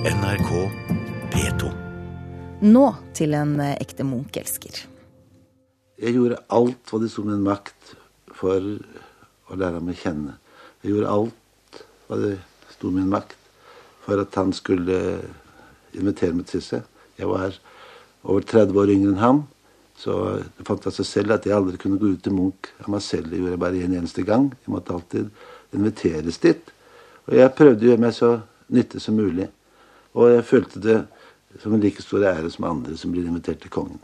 NRK P2. Nå til en eh, ekte Munch-elsker. Jeg gjorde alt hva det sto i min makt for å lære ham å kjenne. Jeg gjorde alt hva det sto i min makt for at han skulle invitere meg til seg. Jeg var over 30 år yngre enn han, så det fant av seg selv at jeg aldri kunne gå ut til Munch av meg selv. Det gjorde jeg bare en eneste gang. Jeg måtte alltid inviteres dit. Og jeg prøvde å gjøre meg så nyttig som mulig. Og jeg følte det som en like stor ære som andre som blir invitert til kongen.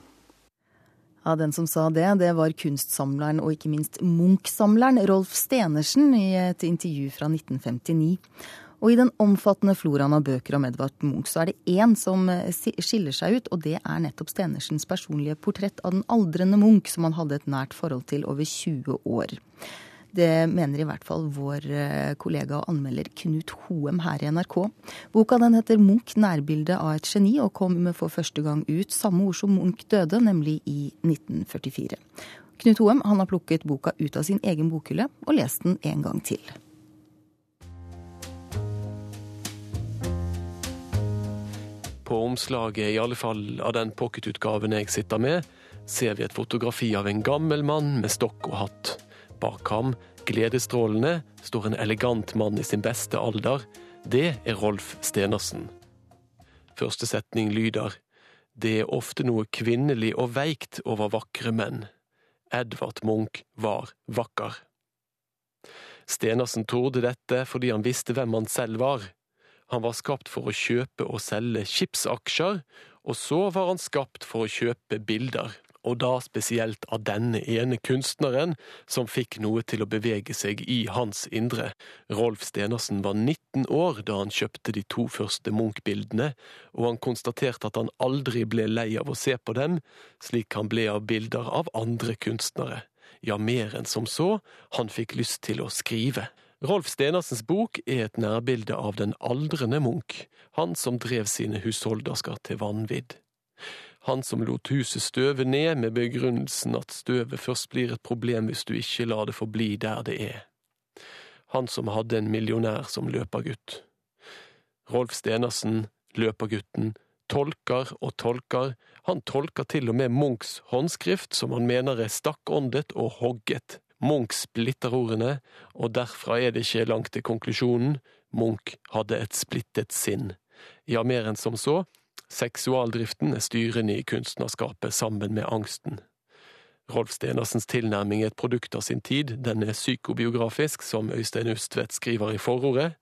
Ja, Den som sa det, det var kunstsamleren og ikke minst Munch-samleren Rolf Stenersen i et intervju fra 1959. Og i den omfattende floraen av bøker om Edvard Munch, så er det én som eh, skiller seg ut, og det er nettopp Stenersens personlige portrett av den aldrende Munch, som han hadde et nært forhold til over 20 år. Det mener i hvert fall vår eh, kollega og anmelder Knut Hoem her i NRK. Boka den heter 'Munch nærbilde av et geni', og kom for første gang ut samme ord som Munch døde, nemlig i 1944. Knut Hoem han har plukket boka ut av sin egen bokhylle og lest den en gang til. På omslaget, i alle fall av den pocketutgaven jeg sitter med, ser vi et fotografi av en gammel mann med stokk og hatt. Bak ham, gledesstrålende, står en elegant mann i sin beste alder. Det er Rolf Stenersen. Første setning lyder Det er ofte noe kvinnelig og veikt over vakre menn. Edvard Munch var vakker. Stenersen torde dette fordi han visste hvem han selv var. Han var skapt for å kjøpe og selge skipsaksjer, og så var han skapt for å kjøpe bilder, og da spesielt av denne ene kunstneren, som fikk noe til å bevege seg i hans indre. Rolf Stenersen var 19 år da han kjøpte de to første Munch-bildene, og han konstaterte at han aldri ble lei av å se på dem, slik han ble av bilder av andre kunstnere. Ja, mer enn som så, han fikk lyst til å skrive. Rolf Stenersens bok er et nærbilde av den aldrende Munch, han som drev sine husholdersker til vanvidd. Han som lot huset støve ned med begrunnelsen at støvet først blir et problem hvis du ikke lar det forbli der det er. Han som hadde en millionær som løpergutt. Rolf Stenersen, løpergutten, tolker og tolker, han tolker til og med Munchs håndskrift, som han mener er stakkåndet og hogget. Munch splitter ordene, og derfra er det ikke langt til konklusjonen. Munch hadde et splittet sinn. Ja, mer enn som så, seksualdriften er styrende i kunstnerskapet sammen med angsten. Rolf Stenersens tilnærming er et produkt av sin tid, den er psykobiografisk, som Øystein Ustvedt skriver i forordet,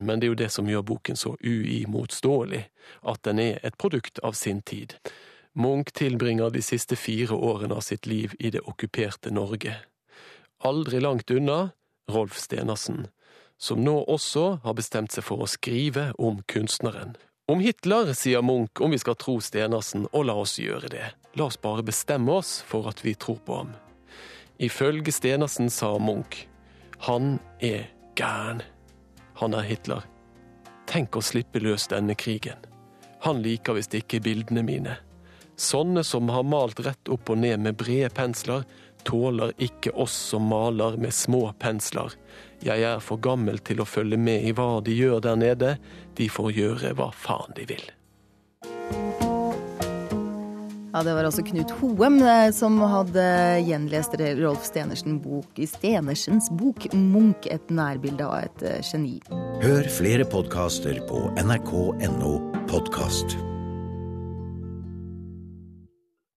men det er jo det som gjør boken så uimotståelig, at den er et produkt av sin tid. Munch tilbringer de siste fire årene av sitt liv i det okkuperte Norge. Aldri langt unna Rolf Stenersen, som nå også har bestemt seg for å skrive om kunstneren. Om Hitler, sier Munch, om vi skal tro Stenersen, og la oss gjøre det. La oss bare bestemme oss for at vi tror på ham. Ifølge Stenersen sa Munch, han er gæren. Han er Hitler. Tenk å slippe løs denne krigen. Han liker visst ikke bildene mine. Sånne som har malt rett opp og ned med brede pensler, tåler ikke oss som maler med små pensler. Jeg er for gammel til å følge med i hva de gjør der nede. De får gjøre hva faen de vil. Ja, Det var altså Knut Hoem eh, som hadde gjenlest Rolf Stenersen bok, Stenersens bok 'Munch et nærbilde av et eh, geni'. Hør flere podkaster på nrk.no podkast.